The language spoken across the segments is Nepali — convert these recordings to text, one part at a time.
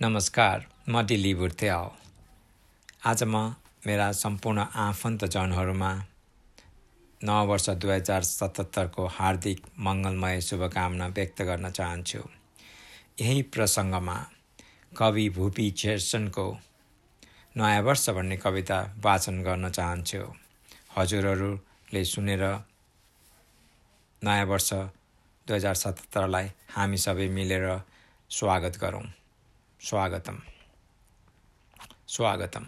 नमस्कार म दिल्ली भुर्तेल आज म मेरा सम्पूर्ण आफन्तजनहरूमा नव वर्ष दुई हजार सतहत्तरको हार्दिक मङ्गलमय शुभकामना व्यक्त गर्न चाहन्छु। यही प्रसङ्गमा कवि भूपी शेरसनको नयाँ वर्ष भन्ने कविता वाचन गर्न चाहन्छु। हजुरहरूले सुनेर नयाँ वर्ष दुई हजार सतहत्तरलाई हामी सबै मिलेर स्वागत गरौँ। स्वागतम। स्वागतम।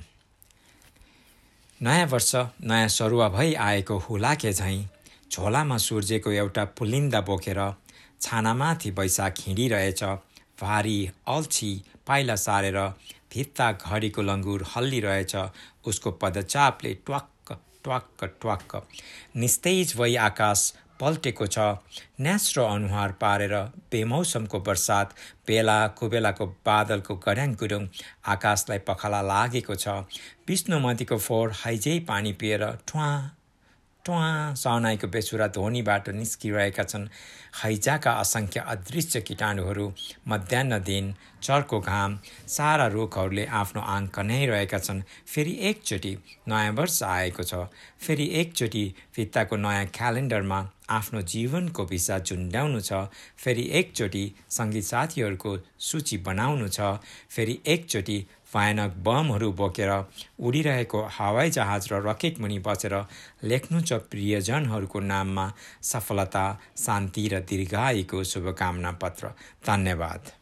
नयाँ वर्ष नयाँ सरुवा भई आएको हुलाके झैँ झोलामा सूर्यको एउटा पुलिन्दा बोकेर छानामाथि बैशाख हिँडिरहेछ भारी अल्छी पाइला सारेर भित्ता घडीको लङ्गुर हल्लिरहेछ उसको पदचापले ट्वाक्क ट्वाक्क ट्वाक्क। निस्तेज भई आकाश पल्टेको छ। न्यास्रो अनुहार पारेर बेमौसमको वर्षात बेला कुबेलाको बादलको गड्याङ गुरुङ आकाशलाई पखाला लागेको छ। विष्णुमतीको फोहोर हाइजै पानी पिएर ठुवा ट्वा सहनाईको बेसुरा ध्वनिबाट निस्किरहेका छन्। हैजाका असङ्ख्य अदृश्य किटाणुहरू मध्याह दिन चर्को घाम सारा रुखहरूले आफ्नो आङ कन्याइरहेका छन्। फेरि एकचोटि नयाँ वर्ष आएको छ। फेरि एकचोटि भित्ताको नयाँ क्यालेन्डरमा आफ्नो जीवनको भिसा झुन्ड्याउनु छ फेरि एकचोटि सङ्गीत साथीहरूको सूची बनाउनु छ फेरि एकचोटि भयानक बमहरू बोकेर उडिरहेको हवाई जहाज र रकेट मुनि बसेर लेख्नु छ प्रियजनहरूको नाममा सफलता शान्ति र दीर्घायुको शुभकामना पत्र। धन्यवाद।